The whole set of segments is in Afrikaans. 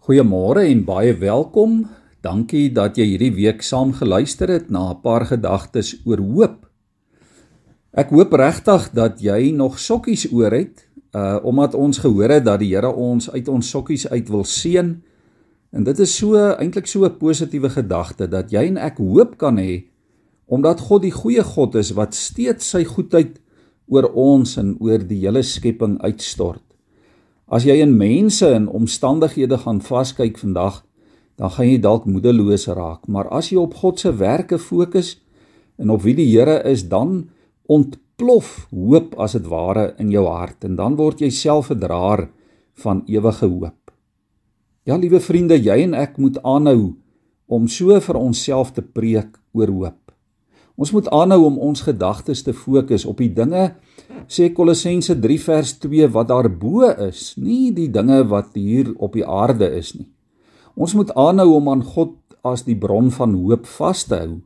Goeiemôre en baie welkom. Dankie dat jy hierdie week saam geluister het na 'n paar gedagtes oor hoop. Ek hoop regtig dat jy nog sokkies oor het, uh omdat ons gehoor het dat die Here ons uit ons sokkies uit wil seën. En dit is so eintlik so 'n positiewe gedagte dat jy en ek hoop kan hê omdat God die goeie God is wat steeds sy goedheid oor ons en oor die hele skepping uitstort. As jy in mense en omstandighede gaan vaskyk vandag, dan gaan jy dalk moedeloos raak, maar as jy op God se werke fokus en op wie die Here is, dan ontplof hoop as dit ware in jou hart en dan word jy self 'n draer van ewige hoop. Ja, liewe vriende, jy en ek moet aanhou om so vir onsself te preek oor hoop. Ons moet aanhou om ons gedagtes te fokus op die dinge sê Kolossense 3 vers 2 wat daarbo is, nie die dinge wat hier op die aarde is nie. Ons moet aanhou om aan God as die bron van hoop vas te hou.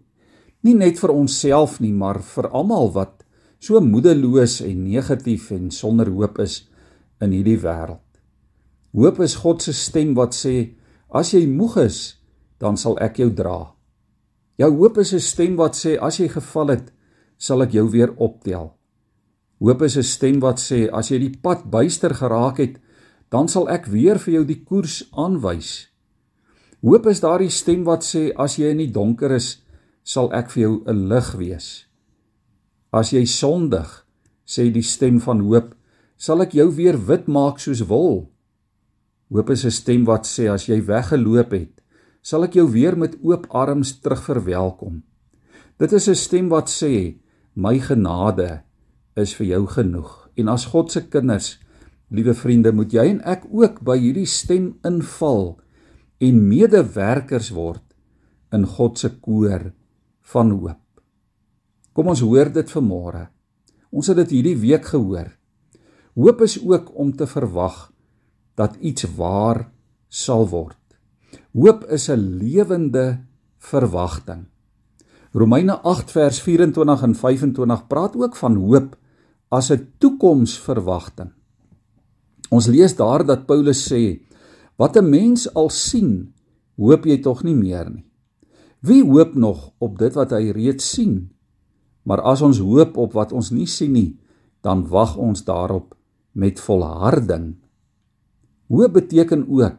Nie net vir onsself nie, maar vir almal wat so moedeloos en negatief en sonder hoop is in hierdie wêreld. Hoop is God se stem wat sê as jy moeg is, dan sal ek jou dra. Jou hoop is 'n stem wat sê as jy geval het, sal ek jou weer optel. Hoop is 'n stem wat sê as jy die pad byster geraak het, dan sal ek weer vir jou die koers aanwys. Hoop is daardie stem wat sê as jy in die donker is, sal ek vir jou 'n lig wees. As jy sondig, sê die stem van hoop, sal ek jou weer wit maak soos wol. Hoop is 'n stem wat sê as jy weggeloop het, sal ek jou weer met oop arms terugverwelkom. Dit is 'n stem wat sê my genade is vir jou genoeg. En as God se kinders, liewe vriende, moet jy en ek ook by hierdie stem inval en medewerkers word in God se koor van hoop. Kom ons hoor dit vanmôre. Ons het dit hierdie week gehoor. Hoop is ook om te verwag dat iets waar sal word. Hoop is 'n lewende verwagting. Romeine 8 vers 24 en 25 praat ook van hoop as 'n toekomsverwagting. Ons lees daar dat Paulus sê: "Wat 'n mens al sien, hoop jy tog nie meer nie. Wie hoop nog op dit wat hy reeds sien? Maar as ons hoop op wat ons nie sien nie, dan wag ons daarop met volharding." Hoop beteken ook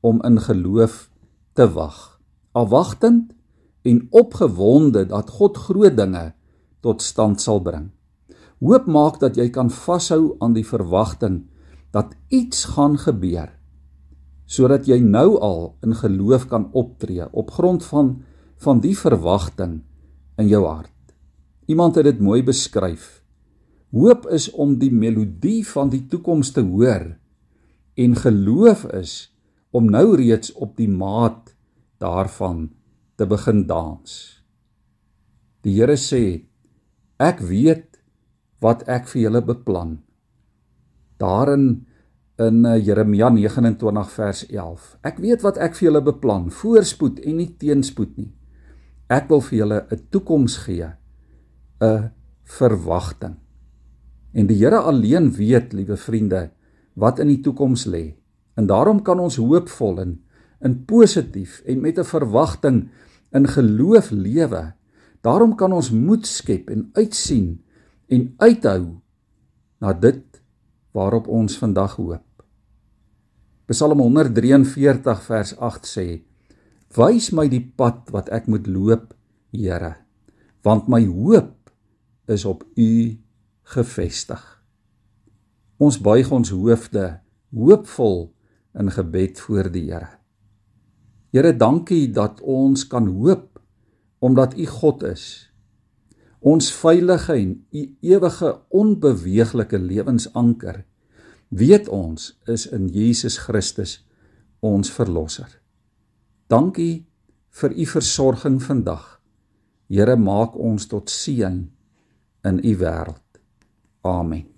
om in geloof te wag, afwagtend en opgewonde dat God groot dinge tot stand sal bring. Hoop maak dat jy kan vashou aan die verwagting dat iets gaan gebeur sodat jy nou al in geloof kan optree op grond van van die verwagting in jou hart. Iemand het dit mooi beskryf. Hoop is om die melodie van die toekoms te hoor en geloof is om nou reeds op die maat daarvan te begin dans. Die Here sê ek weet wat ek vir julle beplan. Daarin in eh, Jeremia 29 vers 11. Ek weet wat ek vir julle beplan, voorspoed en nie teenspoed nie. Ek wil vir julle 'n toekoms gee, 'n verwagting. En die Here alleen weet, liewe vriende, wat in die toekoms lê. En daarom kan ons hoopvol en in positief en met 'n verwagting in geloof lewe. Daarom kan ons moed skep en uitsien en uithou na dit waarop ons vandag hoop. Psalm 143 vers 8 sê: Wys my die pad wat ek moet loop, Here, want my hoop is op U gefestig. Ons buig ons hoofde hoopvol in gebed voor die Here. Here, dankie dat ons kan hoop omdat U God is ons veilige en ewige onbeweeglike lewensanker weet ons is in Jesus Christus ons verlosser. Dankie vir u versorging vandag. Here maak ons tot seën in u wêreld. Amen.